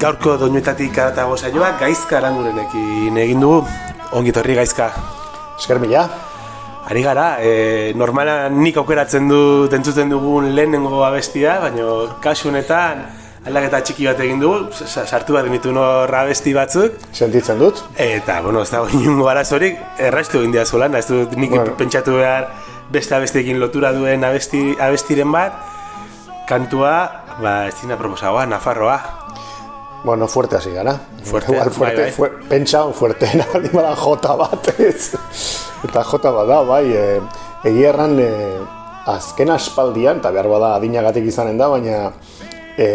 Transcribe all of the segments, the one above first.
Gaurko doinuetatik adatago saioa gaizka arangurenekin egin dugu. Ongi torri gaizka. Esker mila. Ari gara, e, normala nik aukeratzen du entzuten dugun lehenengo abestia, baina kasu honetan aldaketa txiki bat egin dugu, sa- sartu bat genitu nor abesti batzuk, Sentitzen dut. eta, bueno, ez dago inungo arazorik, errastu egin diazu lan, ez dut nik Bueno. pentsatu behar beste abestiekin lotura duen abesti, abestiren bat, kantua, ba, ez dina proposagoa, Nafarroa. Bueno, fuerte hasi gara. Fuerte, Igual fuerte, bai, bai. fue- pentsa un fuerte, nadi bada jota bat, ez. Eta jota bat da, bai, e, egia erran, e, azken aspaldian, eta behar bada adinagatik izanen da, baina e,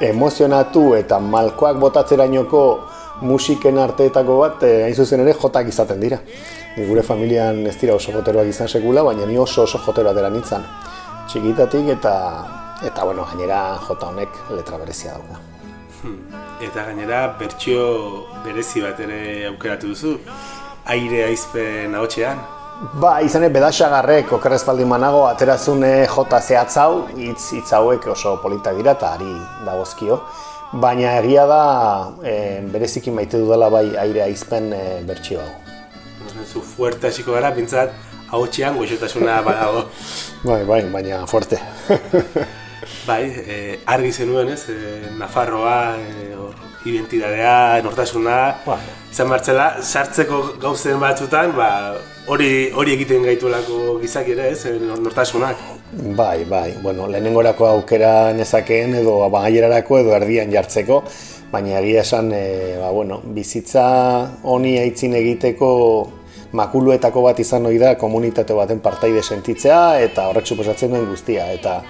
emozionatu eta malkoak botatzerainoko musiken arteetako bat, e, hain zuzen ere, jotak izaten dira. Ni gure familian ez dira oso joteroak izan sekula, baina ni oso oso joteroa dela nintzen. Txikitatik eta, eta bueno, gainera jota honek letra berezia dauka. Eta gainera bertsio berezi bat ere aukeratu duzu. Aire aizpen ahotxean. Ba, izan ere, bedaxagarrek, okerrez baldin manago, aterazune jota zehatzau, hitz, hitz hauek oso politak dira eta ari dagozkio. Baina egia da, e, bereziki maite dudala bai aire aizpen e, bertsio hau. Zu fuerte hasiko gara, bintzat ahotxean goxotasuna badago. Bai, bai, baina fuerte. bai, e, argi zenuen ez, e, Nafarroa, e, hor, identidadea, nortasuna, Bai. izan martzela, sartzeko gauzen batzutan, ba, hori hori egiten gaituelako gizak ere ez, nortasunak. Bai, bai, bueno, lehenengorako aukera nezakeen edo amaierarako edo erdian jartzeko, baina egia esan, e, ba, bueno, bizitza honi aitzin egiteko makuluetako bat izan ohi da komunitate baten partaide sentitzea eta horrek suposatzen duen guztia. Eta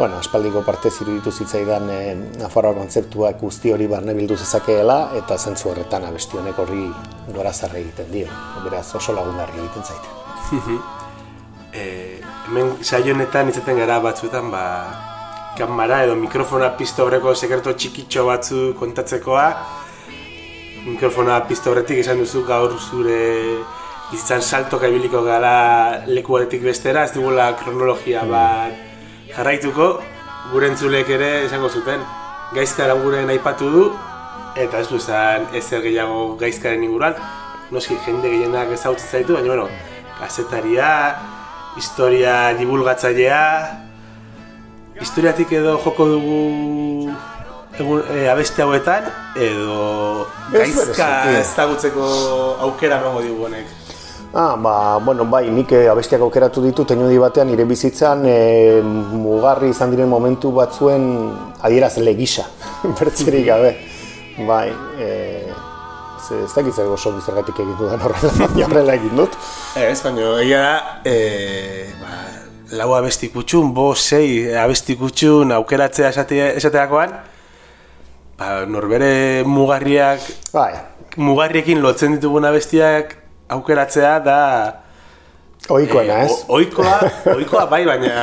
bueno, aspaldiko parte iruditu zitzaidan e, Nafarroa kontzeptuak guzti hori barne bildu zezakeela eta zentzu horretan abesti honek horri gorazarre egiten dio. Beraz oso lagungarri egiten zaite. E, hemen saio honetan izaten gara batzuetan, ba, kamera edo mikrofona pizto horreko sekreto txikitxo batzu kontatzekoa, mikrofona pizto horretik esan duzu gaur zure bizitzan saltoka ibiliko gara leku batetik bestera, ez dugula kronologia bat jarraituko, gure entzulek ere esango zuten, gaizka aranguren aipatu du, eta ez du esan ezer gehiago gaizkaren inguruan, noski jende gehienak ezagutzen zaitu, baina bueno, kazetaria, historia divulgatzailea, historiatik edo joko dugu egun, e, abeste hauetan, edo gaizka ezagutzeko aukera emango digu honek. Ah, ba, bueno, bai, nik eh, abestiak aukeratu ditut enudi batean nire bizitzan eh, mugarri izan diren momentu batzuen adierazle gisa, bertzerik gabe. Bai, eh, ze, ez dakit zer oso zergatik egin dudan horrela, baina horrela egin dut. Ez, baina egia da, e, ba, lau abesti kutxun, bo, sei abesti kutxun aukeratzea esaterakoan, ba, norbere mugarriak, Bai, mugarriekin lotzen ditugun abestiak aukeratzea da... ohikoena eh, ez? o- Ohikoa, ohikoa bai, baina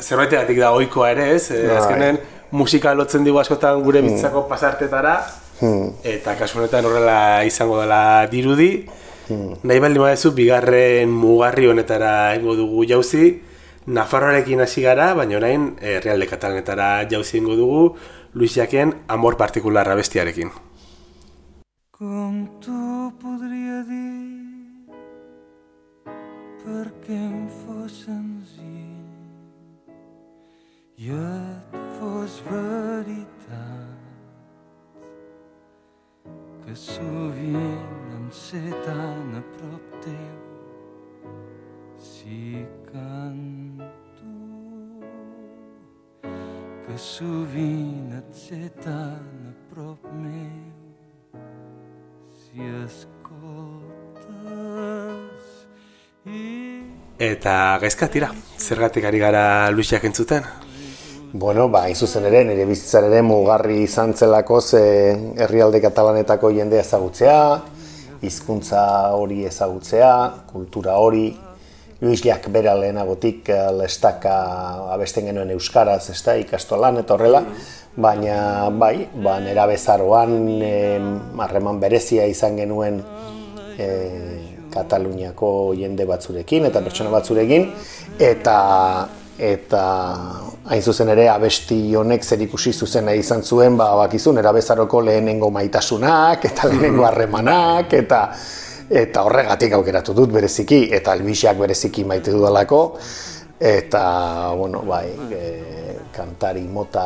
zerbaitegatik da ohikoa ere, ez? E, Bai. azkenen musika lotzen digu askotan gure bizitzako pasartetara, eta kasu honetan horrela izango dela dirudi. Nahi baldin badezu, bigarren mugarri honetara ingo dugu jauzi, Nafarroarekin hasi gara, baina orain eh, Realde Katalanetara jauzi ingo dugu, Luis Jaken amor partikularra bestiarekin. Com tu podria dir perquè em fos senzill i et fos veritat que sovint em sé tan a prop teu si canto que sovint et sé tan a prop meu si escoltes Eta gaizka tira, zergatik ari gara Luis Jaken zuten? Bueno, ba, zuzen ere, nire bizitzan ere mugarri izan zelako ze herrialde katalanetako jendea ezagutzea, hizkuntza hori ezagutzea, kultura hori, Luis Jak bera lehenagotik eh, lestaka abesten genuen euskaraz, ez da, ikastolan eta horrela, baina bai, ba, nera bezaroan em, harreman berezia izan genuen e, Kataluniako jende batzurekin eta pertsona batzurekin, eta eta hain zuzen ere abesti honek zer ikusi zuzena izan zuen, ba, bakizu, nera bezaroko lehenengo maitasunak, eta lehenengo harremanak, eta eta horregatik aukeratu dut bereziki, eta albixiak bereziki maite dudalako, eta, bueno, bai, e, kantari mota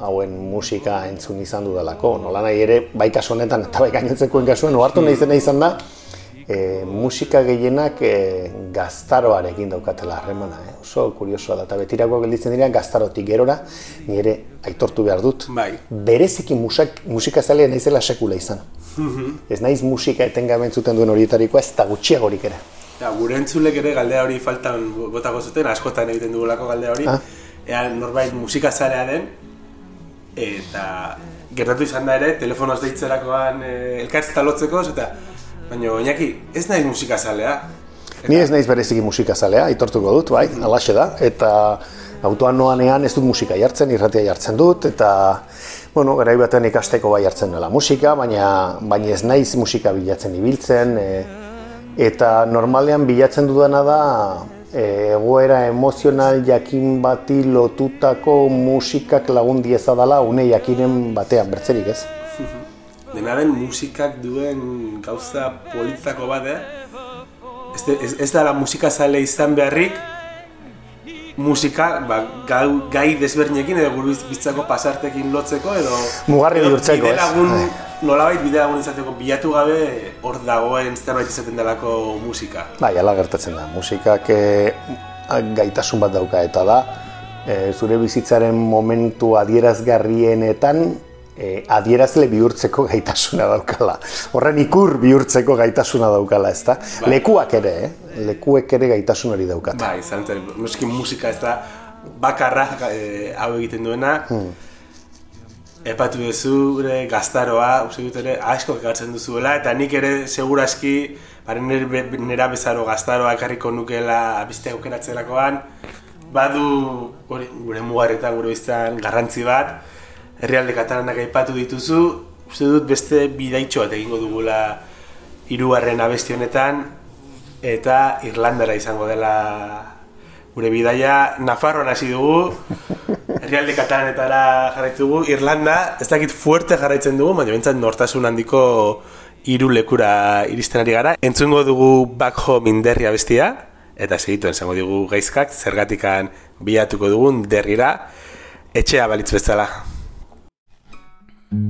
hauen musika entzun izan dudalako. Nola nahi ere, bai kasu honetan, eta bai gainotzekoen kasuen, ohartu nahi izan da, e, musika gehienak e, gaztaroarekin daukatela harremana. Eh? Oso kuriosoa da, eta betirako gelditzen dira gaztarotik gerora, nire aitortu behar dut. Bai. Bereziki musak, musika zalea naizela sekula izan. Ez naiz musika etengabe entzuten duen horietarikoa, ez da gutxiagorik ere. Ja, gure entzulek ere galdea hori faltan botako zuten, askotan egiten dugulako galdea hori. Ah. Ea norbait musikazalea den, eta gertatu izan da ere, telefonoz deitzerakoan e, elkartzeta lotzeko, eta baina Iñaki, ez naiz musikazalea. Ni ez naiz bereziki musika zalea, aitortuko dut, bai, alaxe da, eta autoan noanean ez dut musika jartzen, irratia jartzen dut, eta, bueno, garai batean ikasteko bai jartzen dela musika, baina, baina ez naiz musika bilatzen ibiltzen, e, eta normalean bilatzen dudana da, e, egoera emozional jakin bati lotutako musikak lagun dieza dela une jakinen batean, bertzerik ez. Dena den musikak duen gauza politako bat, eh? Ez, ez, ez dala musikazale izan beharrik, musika ba, gau, gai desberdinekin edo gure biz- bizitzako pasartekin lotzeko edo Mugarri bihurtzeko, ez? bidelagun, Bai. nolabait bidelagun izateko bilatu gabe hor dagoen zerbait izaten delako musika. Bai, ala gertatzen da. Musikak e, gaitasun bat dauka eta da, e, zure bizitzaren momentu adierazgarrienetan e, adierazle bihurtzeko gaitasuna daukala. Horren ikur bihurtzeko gaitasuna daukala, ezta? Lekuak ere, eh? Lekuek ere gaitasun hori daukate. Bai, izan zen, noski musika ez da bakarra eh, hau egiten duena. Epatu duzu gure gaztaroa, uste dut ere asko ekartzen duzuela, eta nik ere seguraski bare nera bezaro gaztaroa ekarriko nukela abiste aukeratzerakoan, badu gure mugarretan gure biztan garrantzi bat, herrialde katalanak aipatu dituzu, uste dut beste bidaitxo bat egingo dugula hirugarren abesti honetan, eta Irlandara izango dela gure bidaia Nafarroan hasi dugu, herrialde katalanetara jarraitu dugu, Irlanda, ez dakit fuerte jarraitzen dugu, baina bentsat nortasun handiko hiru lekura iristen ari gara. Entzungo dugu Back Home Inderria bestia, eta segituen esango digu gaizkak, zergatikan bilatuko dugun derrira, etxea balitz bezala. Eighteen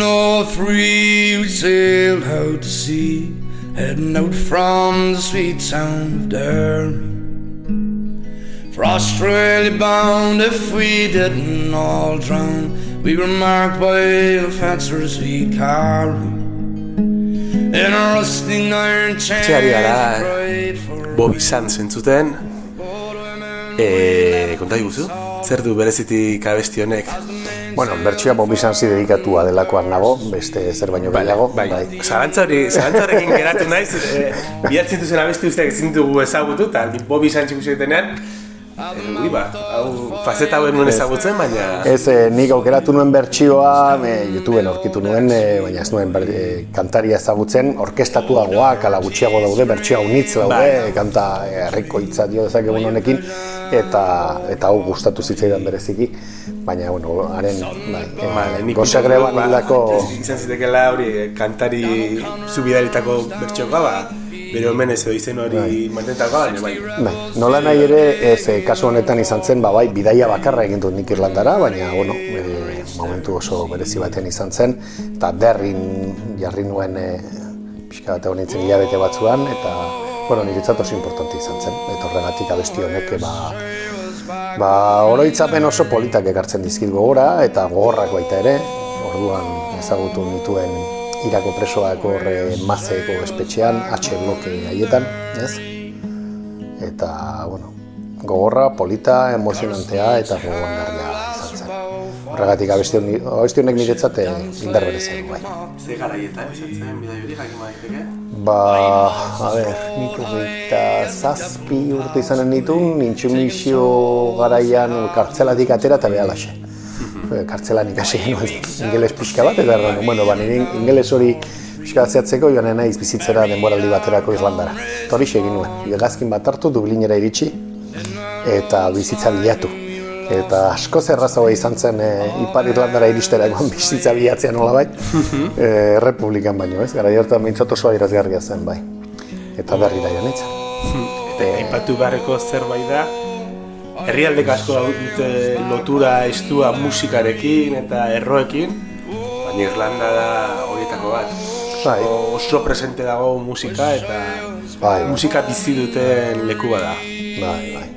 oh three, we sailed out to sea, heading out from the sweet town of Derry. For Australia bound, if we didn't all drown, we were marked by the fetters we carry. In a rusting iron chain, Etxeari gara, Bobby Sands entzuten, e, konta diguzu? Zer du berezitik abesti honek? Bueno, bertsioa Bobby Sansi dedikatua delakoan nago, beste zer baino gehiago. bai. Zalantza hori, zalantza horrekin geratu naiz, e, bilatzen duzen abesti usteak ezin dugu ezagutu, eta Bobby denean, e, ui ba, hau faceta hauen nuen ezagutzen, baina... Ez, eh, nik aukeratu nuen bertsioa, eh, YouTubeen aurkitu nuen, eh, baina ez nuen ber, eh, kantaria ezagutzen, orkestatuagoak, ala gutxiago daude, bertsioa unitz daude, Bai. kanta eh, herriko hitza dio dezakegun honekin, eta eta hau gustatu zitzaidan bereziki, baina, bueno, haren, bai, gozagreban ba, hildako, izan zitekela hori kantari zubidaritako bertxokoa, ba, bere omenez edo izen hori mantentakoa, baina bai. bai, nola nahi ere, ez, eh, kasu honetan izan zen, ba, bai, bidaia bakarra egin dut nik Irlandara, baina, bueno, eh, momentu oso berezi batean izan zen, eta derrin jarri nuen e, pixka bat egon nintzen hilabete batzuan, eta, bueno, niretzat oso importante izan zen, eta horregatik abesti honek, e, ba, ba, oroitzapen oso politak ekartzen dizkit gogora, eta gogorrak baita ere, orduan ezagutu nituen irako presoak horre mazeko espetxean, H bloke haietan, ez? Eta, bueno, gogorra, polita, emozionantea eta gogoangarria izan zen. Horregatik abesti honek niretzat eh, indar berezia du, bai. Ze garaietan izan zen, bidai hori, jakin daiteke? Ba, a ber, nik hogeita zazpi urte izanen ditu, nintxumisio garaian kartzelatik atera eta behalaxe. Kartzelan ikasi ingeles pixka bat, eta erran, bueno, ba, nire ingeles hori pixka bat zehatzeko joan naiz bizitzera denboraldi baterako Irlandara. Eta hori egin nuen, hegazkin bat hartu, Dublinera iritsi, eta bizitza bilatu. Eta asko zerrazagoa izan zen e, Ipar Irlandara iristerakoan bizitza bilatzea nola bai, e, Republikan baino, ez? Gara jartan mintzat oso airazgarria zen bai. Eta berri da joan. Eta aipatu beharreko zerbait da, herrialdek asko dute lotura estua musikarekin eta erroekin, baina Irlanda da horietako bat. Bai. Oso presente dago musika eta Bai, bai. musika bizi duten leku bada. Bai, bai.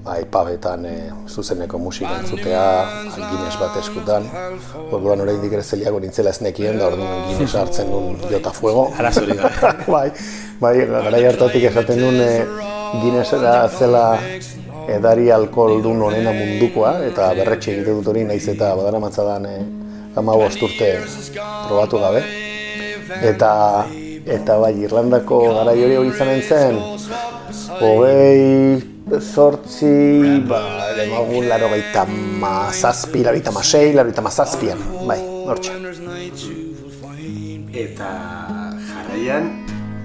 Bai, pabetan e, zuzeneko musika entzutea, Guinness bat eskutan. Orduan oraindik ere zeliago nintzela ez nekien, da orduan Guinness hartzen nun jota fuego. Arazorik gabe. bai, bai, gara hartatik esaten duen e, Guinnessera zela edari alkoholdun onena mundukoa, eta berretxe egiten dut hori naiz eta badara matzadan e, amabost urte probatu gabe. Eta, eta bai, Irlandako garai hori hori izanen zen, hogei sortzi, ba, demagun laro gaita mazazpi, laro gaita masei, laro gaita mazazpian, bai, hortxe. Eta jarraian,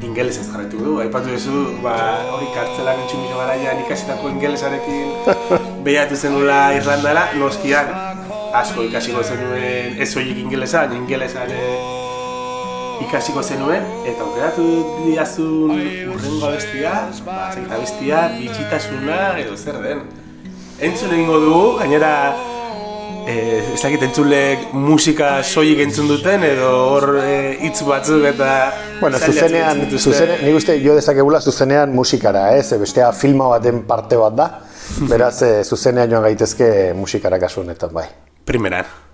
ingelesez jarraitu du. Aipatu duzu, ba, hori kartzelan entxumiso garaian ikasitako ingelesarekin behatu zenula Irlandara, noskian asko ikasiko zenuen ez horiek ingelesa, baina ingelesan eh, ikasiko zenuen, eta aukeratu diazun urrengo abestia, ba, zekit abestia, bitxitasuna edo zer den. Entzun egingo dugu, gainera eh, ez dakit entzulek musika soilik entzun duten edo hor eh, hitz batzuk eta Bueno, zuzenean, zuzenean, nik uste jo dezakegula zuzenean musikara, ez? Ze Bestea filma baten parte bat da, beraz eh, zuzenean joan gaitezke musikara kasu honetan, bai. Primeran.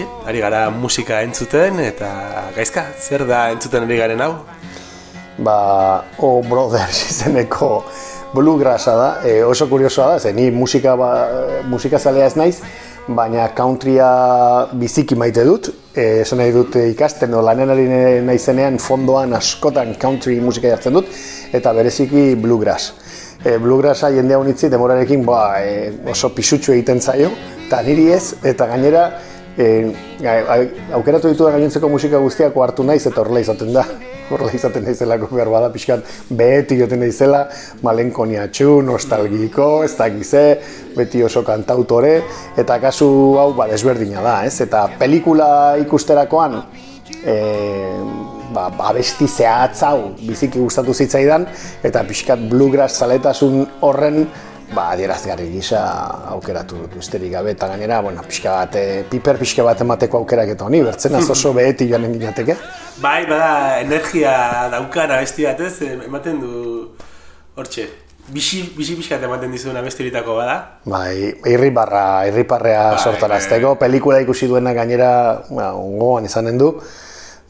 Horixe, ari gara musika entzuten eta gaizka, zer da entzuten ari garen hau? Ba, Oh Brothers izeneko bluegrassa da, e, oso kuriosoa da, ze ni musika, ba, musika zalea ez naiz, baina countrya biziki maite dut, e, esan nahi dut ikasten, o lanean ari naizenean fondoan askotan country musika jartzen dut, eta bereziki bluegrass. E, bluegrassa jende honitzi demorarekin ba, e, oso pisutxu egiten zaio, eta niri ez, eta gainera e, ga- a- aukeratu ditu gainontzeko musika guztiak hartu naiz eta horrela izaten da. Horrela izaten naizelako behar bada pixkat beti joten naizela, malenkoniatxu, nostalgiko, ez dakize, beti oso kantautore, eta kasu hau ba, desberdina da, ez? Eta pelikula ikusterakoan, e, ba, abesti zehatz hau biziki gustatu zitzaidan, eta pixkat bluegrass zaletasun horren ba, adierazgarri gisa aukeratu dut besterik gabe, eta gainera, bueno, pixka bat, e, piper pixka bat emateko aukerak eta honi, bertzenaz oso beheti joanen ginateke. Bai, bada energia daukan abesti bat ez, em- ematen du hortxe, bixi, bixi pixkat ematen dizuen abestiritako bada. Bai, irribarra, irriparrea Bai, sortarazteko, pelikula ikusi duena gainera, ba, ongoan izanen du,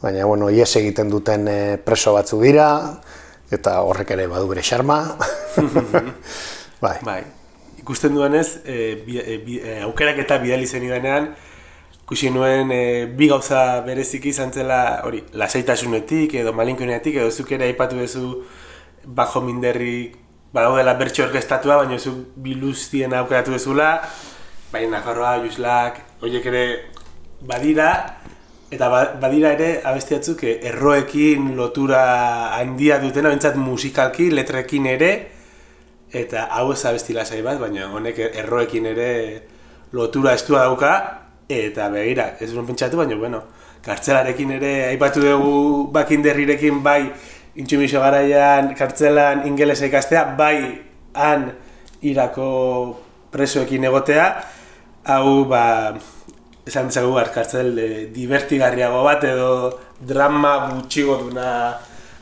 baina, bueno, ies egiten duten eh, preso batzu dira, eta horrek ere badu bere xarma. bai. Bai, ikusten duenez, e, bi, e, bi, e, aukerak eta bidali zen idanean, ikusi nuen e, bi gauza bereziki izan zela, hori, lasaitasunetik edo malinkonetik edo zuk ere aipatu duzu bajo minderrik badaudela bertso orkestatua, baina zu biluztien aukeratu duzula, baina Nafarroa, Juslak, horiek ere badira, Eta ba- badira ere abesti batzuk eh, erroekin lotura handia dutena, bentsat musikalki, letrekin ere, eta hau ez abesti lasai bat, baina honek erroekin ere lotura estua dauka, eta begira, ez duen pentsatu, baina, bueno, kartzelarekin ere, aipatu dugu bakinderrirekin bai, intsumiso garaian, kartzelan ingelesa ikastea, bai, han irako presoekin egotea, hau, ba, esan dezagu kartzel e, divertigarriago bat edo drama gutxigo duna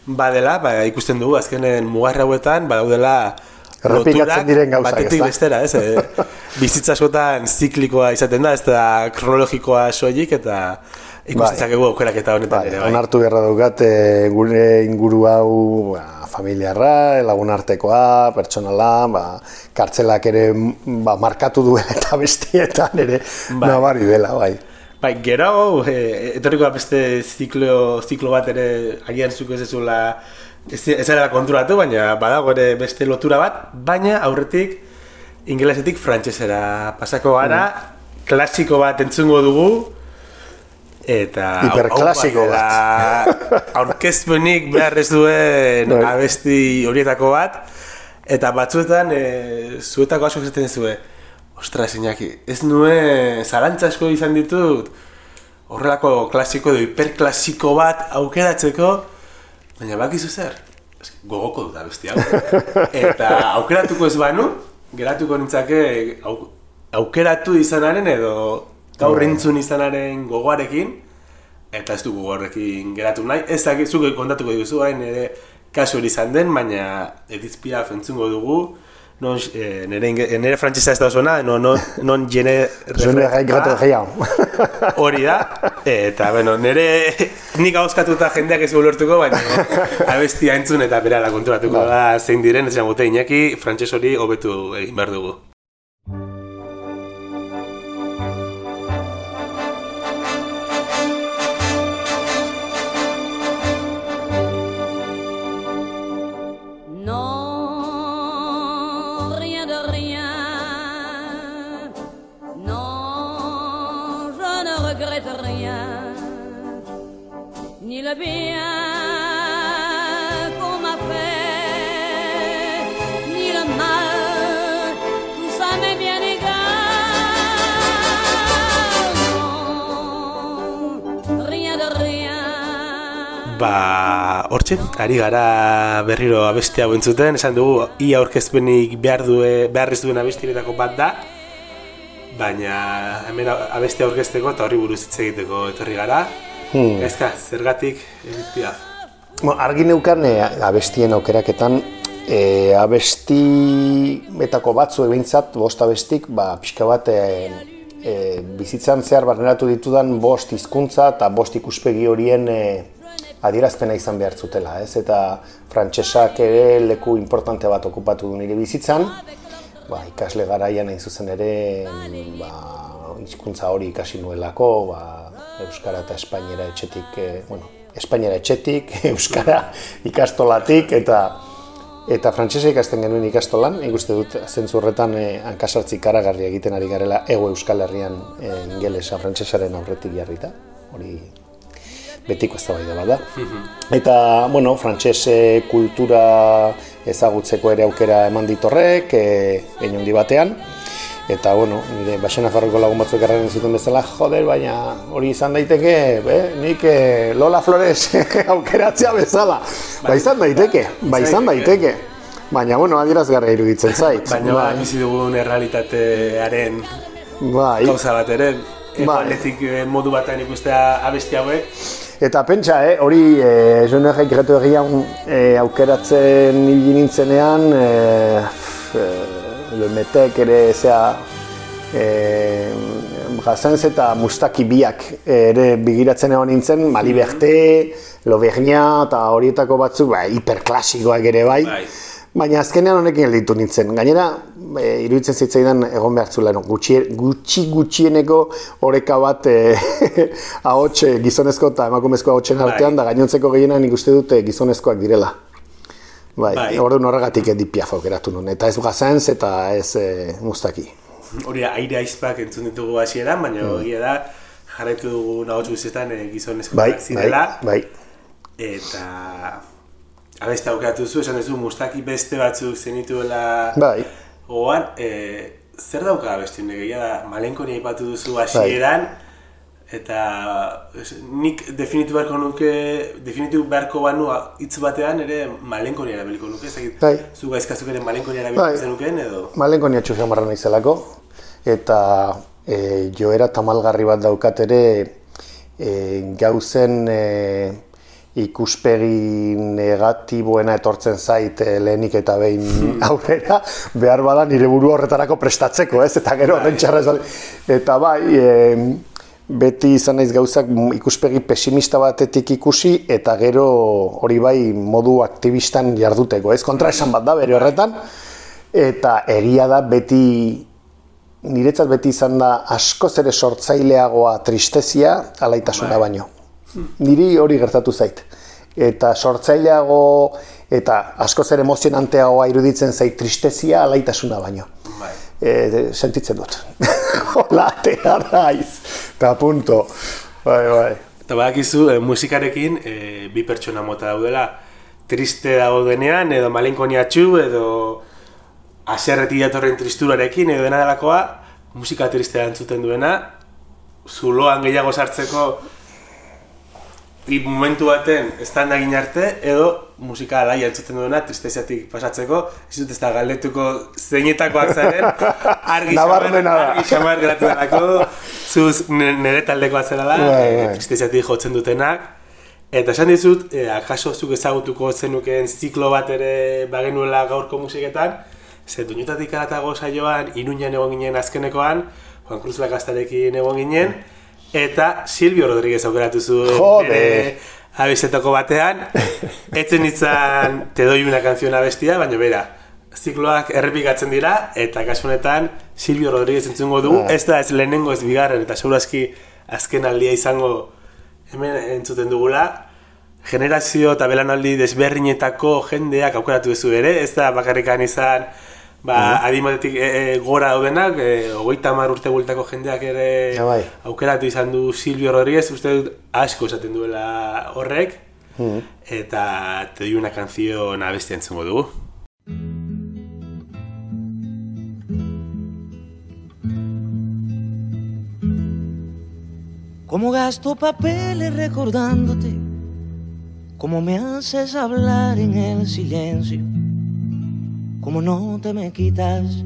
badela, ba, ikusten dugu azkenen mugarra hauetan, badaudela Errepikatzen diren gauzak, batetik bestera, ez? E, bizitza askotan ziklikoa izaten da, ez da kronologikoa soilik eta ikusten Bai. zakegu aukerak eta honetan Bai, ere, bai. onartu beharra daukat e, gure inguru hau ba, familiarra, lagun artekoa, pertsonala, ba, kartzelak ere ba, markatu duela eta bestietan ere Bai. nabari dela, bai. Bai, gero, e, etorriko da beste ziklo, ziklo bat ere agian zuko ez ezula ez, ez zara konturatu, baina badago ere beste lotura bat, baina aurretik ingelesetik frantsesera pasako gara, klasiko bat entzungo dugu, eta Hiperklasiko badela aurkezpenik behar ez duen Bai. abesti horietako bat, eta batzuetan e, zuetako asko esaten zue, ostras, Iñaki, ez nuen zalantza asko izan ditut horrelako klasiko edo hiperklasiko bat aukeratzeko, baina bakizu zer? Gogoko dut abesti hau. Eta aukeratuko ez banu, geratuko nintzake au, aukeratu izanaren edo gaur entzun izanaren gogoarekin, eta ez du gogorrekin geratu nahi. Ez dakit, zuk kontatuko diguzu, hain ere kasu hori izan den, baina Edith Piaf entzungo dugu, non, eh, nire, inge- nire frantzisa ez da oso ona, non, non, non jene Zune gaikatu gehiago. Hori da, eta, bueno, nire nik hauskatuta jendeak ez ulertuko, baina abestia entzun eta berala konturatuko da zein diren, ez jangote Iñaki, frantses hori hobetu egin behar dugu. Bien qu'on m'a fait, ni le mal, tout ça m'est bien égal. Non, rien de rien. Ba, hortxe, ari gara berriro abestia hau entzuten, esan dugu, ia aurkezpenik behar, due, behar ez duen abestiretako bat da, baina hemen abestia aurkezteko eta horri buruz hitz egiteko etorri gara. Hmm. Ezka, zergatik Edith Piaf. Bo, argi neukan e, abestien aukeraketan, e, abesti betako batzu ebintzat, bost abestik, ba, pixka bat e, e, bizitzan zehar barneratu ditudan bost hizkuntza eta bost ikuspegi horien e, adierazpena izan behar zutela, ez? Eta frantsesak ere leku importante bat okupatu du nire bizitzan, ba, ikasle garaian hain zuzen ere ba, hizkuntza hori ikasi nuelako, ba, Euskara eta Espainiera etxetik, e, bueno, Espainiera etxetik, Euskara ikastolatik, eta eta frantsesa ikasten genuen ikastolan, nik uste dut zentzu horretan e, hankasartzi karagarria egiten ari garela ego Euskal Herrian e, ingelesa frantsesaren aurretik jarrita, hori betiko bat da. Eta, bueno, frantses eh, kultura ezagutzeko ere aukera eman ditorrek, e, batean. Eta, bueno, nire Baxena Farroko lagun batzuk erraren zuten bezala, joder, baina hori izan daiteke, be, nik eh, Lola Flores aukeratzea bezala. Ba izan daiteke, ba izan daiteke. Baina, bueno, adierazgarria iruditzen zait. Baina Bai, bizi dugun errealitatearen bai. gauza bat ere, eh, modu batean ikustea abesti hauek, Eta pentsa, eh, hori e, jone gretu egian e, aukeratzen nintzenean, e, e, lemetek ere zea, e, Gazenz eta Mustaki biak ere bigiratzen egon nintzen, Maliberte, Lobernia eta horietako batzuk, ba, hiperklasikoak ere bai. Bai. Baina azkenean honekin gelditu nintzen. Gainera, e, iruditzen zitzaidan egon behar zula, no? gutxi, gutxi gutxieneko oreka bat e, ahots gizonezko eta emakumezko ahotsen Bai. artean, da gainontzeko gehienak nik uste dute gizonezkoak direla. Bai, Bai. orduan horregatik Edith Piaf aukeratu nuen. Eta ez Gazenz eta ez e, Mustaki. hori aire aizpak entzun ditugu hasieran, baina Mm. egia da jarraitu dugu nagoz guztietan e, gizonezko Bai, bai, zirela. bai. Eta abeste aukeratu zu, esan duzu mustaki beste batzuk zenituela Bai. gogoan. E, zer dauka abesti honek da, malenkoni aipatu duzu hasieran, eta es, nik definitu beharko nuke, definitu beharko banu hitz batean ere malenkoni erabiliko nuke, ez dakit, Bai. zu gaizkazuk ere malenkoni erabiliko Bai. zenukeen edo? Malenko niatxu jamarra naizelako, eta e, joera tamalgarri bat daukat ere e, gauzen e, ikuspegi negatiboena etortzen zait e, lehenik eta behin aurrera, behar bada nire buru horretarako prestatzeko, ez? Eta gero horren txarra ez bali- Eta bai, e, beti izan naiz gauzak ikuspegi pesimista batetik ikusi eta gero hori bai modu aktivistan jarduteko, ez? Kontra esan bat da bere horretan, eta egia da beti niretzat beti izan da askoz ere sortzaileagoa tristezia alaitasuna baino. Niri hori gertatu zait. Eta sortzaileago eta askoz ere emozionanteagoa iruditzen zait tristezia alaitasuna baino. Bai. E, sentitzen dut. Hola, atera naiz. Eta punto. Bai, bai. Eta badakizu, e, musikarekin e, bi pertsona mota daudela, triste daudenean, edo malenkoniatxu, edo aserreti datorren tristurarekin, edo dena delakoa, musika tristea entzuten duena, zuloan gehiago sartzeko i momentu baten estandagin arte, edo musika alaia entzuten duena tristeziatik pasatzeko, ez dut ez da galdetuko zeinetakoak zaren, argi xamar, argi xamar geratu delako, zuz nire taldekoa zela da, Bai, e, bai. tristeziatik jotzen dutenak, eta esan dizut, e, akaso zuk ezagutuko zenukeen ziklo bat ere bagenuela gaurko musiketan, ze duñutatik aratago saioan, iruñan egon ginen azkenekoan, Juan Cruz Lakastarekin egon ginen, eta Silvio Rodríguez aukeratu zuen Jode. bere abestetako batean, etzen izan te doi una canción abestia, baina bera, zikloak errepikatzen dira, eta kasu honetan Silvio Rodríguez entzungo dugu, Ah. ez da ez lehenengo ez bigarren, eta segurazki azken aldia izango hemen entzuten dugula, generazio eta belanaldi desberdinetako jendeak aukeratu duzu ere, ez da bakarrikan izan ba, adimatetik e, e, gora daudenak, e, hogeita hamar urte bueltako jendeak ere Ja, bai. aukeratu izan du Silvio Rodríguez, uste dut asko esaten duela horrek, eta te doy una canción abestia entzungo dugu. Como gasto papeles recordándote, como me haces hablar en el silencio, como no te me quitas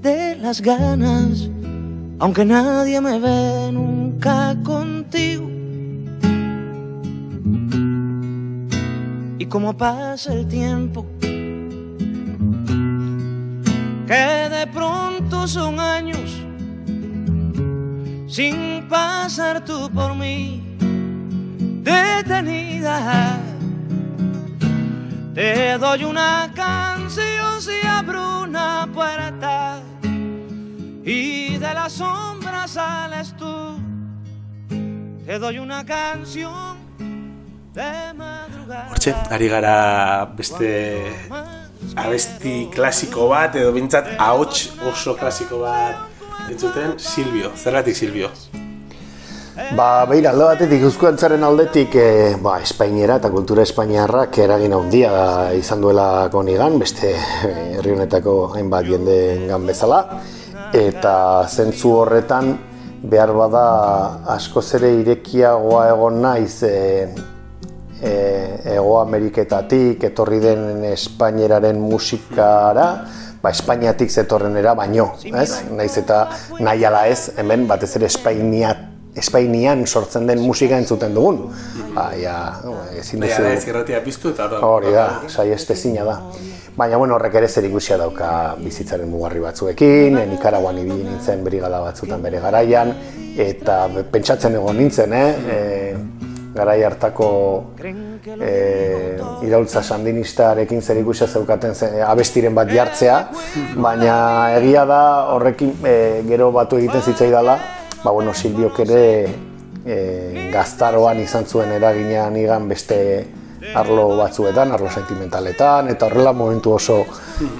de las ganas, aunque nadie me ve nunca contigo. Y como pasa el tiempo, que de pronto son años sin pasar tú por mí detenida. Te doy una canción si abro una puerta y de la sombra sales tú. Te doy una canción de madrugada. Hortxe, ari gara beste abesti klasiko bat, edo bintzat ahots oso klasiko bat entzuten, Silvio, zergatik Silvio? Ba, beira, alde batetik, euskuantzaren aldetik, e, ba, Espainiera eta kultura espainiarrak eragin handia izan duela konigan, beste eh, herri honetako hainbat jendeengan bezala, eta zentzu horretan behar bada askoz ere irekiagoa egon naiz e, e, Ego Ameriketatik etorri den Espainieraren musikara, ba, Espainiatik zetorrenera baino, ez? Naiz eta nahi ala ez, hemen batez ere Espainia, Espainian sortzen den musika entzuten dugun. Ba, ja, ezin Baina duzu... da ez irratia piztu eta hor- Hori da, saiestezina da. Baina bueno, horrek ere zer ikusia dauka bizitzaren mugarri batzuekin, Nikaraguan ibili nintzen brigada batzutan bere garaian, eta pentsatzen egon nintzen, eh? E, garai hartako e, iraultza sandinistarekin zer ikusia zeukaten zen, abestiren bat jartzea, baina egia da horrekin e, gero batu egiten zitzaidala, ba bueno, Silbiok ere e, gaztaroan izan zuen eragina nigan beste arlo batzuetan, arlo sentimentaletan, eta horrela momentu oso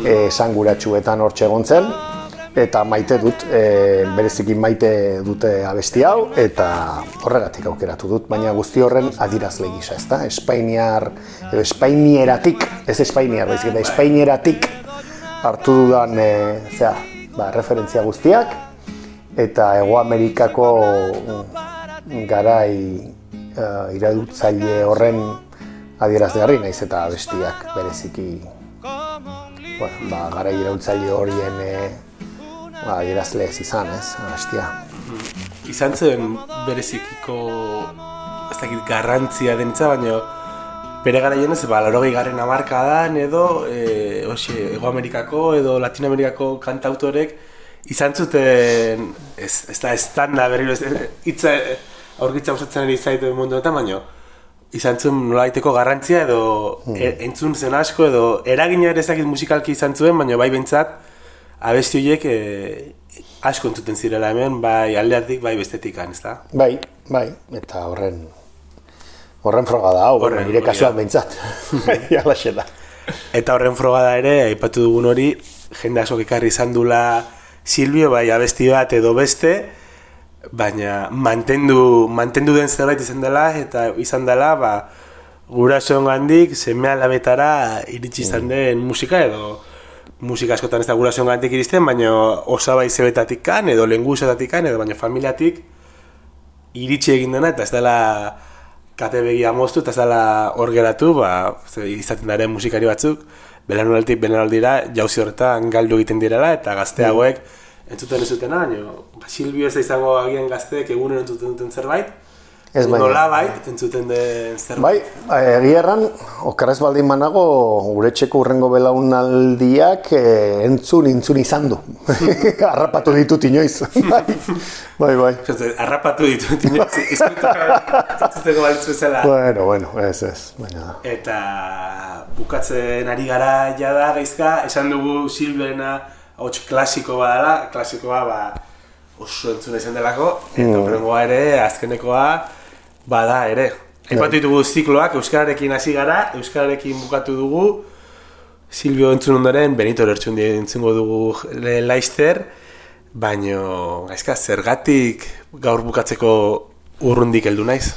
e, esanguratsuetan hortxe egon zen. Eta maite dut, e, bereziki maite dute abesti hau, eta horregatik aukeratu dut, baina guzti horren adirazle gisa, ezta? Espainiar, edo espainieratik, ez espainiar, baizik eta espainieratik hartu dudan, e, zera, ba, referentzia guztiak, eta Ego Amerikako garai uh, iradutzaile horren adierazgarri naiz eta bestiak bereziki bueno, ba, gara irautzaile horien e, ba, adierazle ez izan, ez, bestia. Izan zen berezikiko ez dakit garrantzia dentza, baina bere garaian ez, ba, laurogei garren amarkadan edo e, oxe, Ego Amerikako edo Latinoamerikako kantautorek izan zuten ez, ez da estanda berriro ez, hitza aurkitza usatzen ari zaitu mundu honetan, baina izan zuen nolaiteko garrantzia edo e, entzun zen asko edo eragina ere ezakit musikalki izan zuen, baina bai behintzat abesti horiek e, asko entzuten zirela hemen, bai aldeatik, bai bestetikan, ez da? Bai, bai, eta horren horren froga da, hau, Horren, nire kasuan da. behintzat. Jalaxe da. Eta horren frogada ere, aipatu dugun hori, jende asko ekarri izan dula Silvio, bai abesti bat edo beste, baina mantendu, mantendu den zerbait izan dela, eta izan dela, ba, gurasoen gandik, seme alabetara iritsi izan den musika edo musika askotan ez da gurasoen gandik iristen, baina osabai zebetatik kan, edo lengusetatik kan, edo baina familiatik iritsi egin dena, eta ez dela kate begia moztu, eta ez dela hor geratu, ba, izaten daren musikari batzuk, belanuraltik belanaldira, jauzi horretan galdu egiten direla, eta gazte hauek entzuten ez zutena, baina ba, Silvio ez da izango agian gazteek egunen entzuten duten zerbait, Ez baina. nola bait entzuten den zerbait. Bai, egia erran, okarrez baldin manago, gure txeko urrengo belaunaldiak eh, entzun, entzun izan du. Harrapatu ditut inoiz. bai, bai. bai. Bai. Arrapatu ditu, izkuteko balitz bezala. Bueno, bueno, ez, ez, baina... Eta bukatzen ari gara jada gaizka, esan dugu Silvena hots klasiko badala, klasikoa ba, oso entzuna izan delako, eta horrengoa ere, azkenekoa bada ere. Aipatu ditugu zikloak, Euskararekin hasi gara, Euskararekin bukatu dugu, Silvio entzun ondoren, Benito Lertxundi entzungo dugu Laister, baino, gaizka, zergatik gaur bukatzeko urrundik heldu naiz?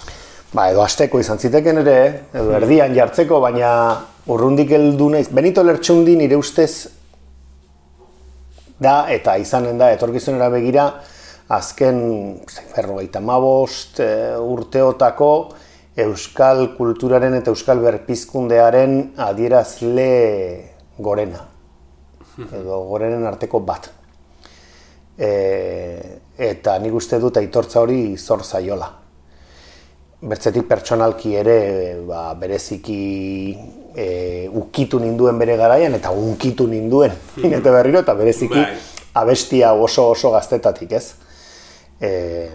Ba, edo asteko izan ziteken ere, edo erdian jartzeko, baina urrundik heldu naiz. Benito Lertxundi nire ustez da, eta izanen da, etorkizunera begira, azken, berrogeita mabost urteotako euskal kulturaren eta euskal berpizkundearen adierazle gorena. Edo gorenen arteko bat. E, eta nik uste dut aitortza hori zor zaiola bertzetik pertsonalki ere ba, bereziki e, ukitu ninduen bere garaian eta unkitu ninduen eta berriro eta bereziki Bai. abestia oso oso gaztetatik ez e,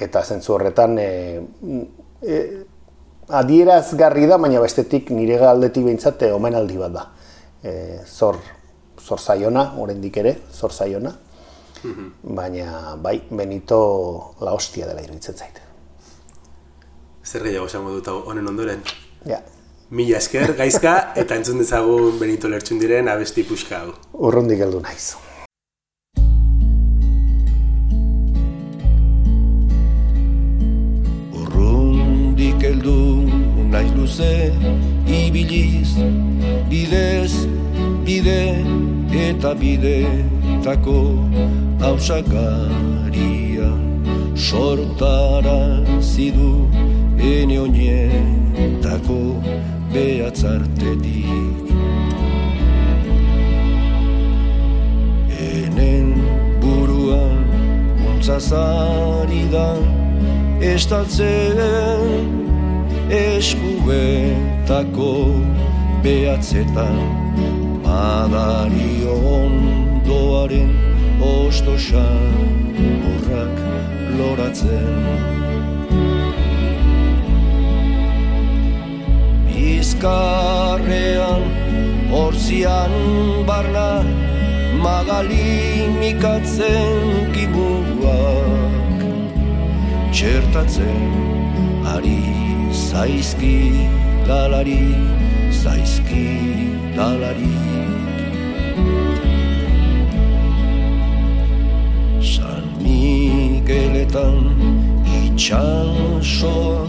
eta zentzu horretan e, e, adierazgarri da baina bestetik nire galdetik behintzat e, omenaldi bat da e, zor, zor zaiona, oraindik ere, zor zaiona baina bai, Benito la hostia dela iruditzen zait. Zer gehiago esango dut honen ondoren? Ja, Mila esker, gaizka, eta entzun dezagun Benito Lertxundiren abesti puxka hau. urrundik heldu naiz. Naiz luze ibiliz bidez bide eta bidetako hausakaria. Sortara zidu ene oinetako behatzartetik Enen buruan untzazari da estaltzen eskuetako behatzetan madari ondoaren ostosan horrak loratzen. Bizkarrean orzian barna magalimikatzen kibuak txertatzen ari zaizki dalari zaizki dalari Zubietan itxansoa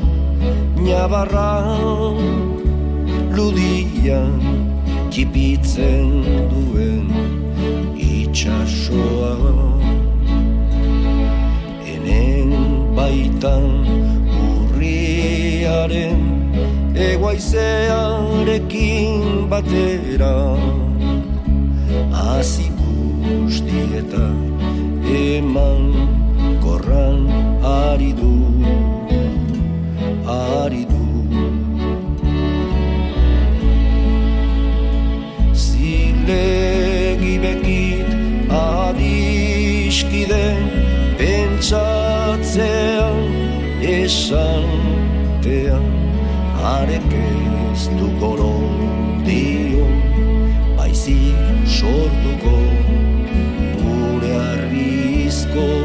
Nabarra ludian Kipitzen duen itxasoa Enen baitan urriaren Egoaizearekin batera. Hazi guztieta eman korran ari du Ari du. Zilegi bekit adiskide Pentsatzean esan maitea arek ez du dio baizik sortuko gure arrizko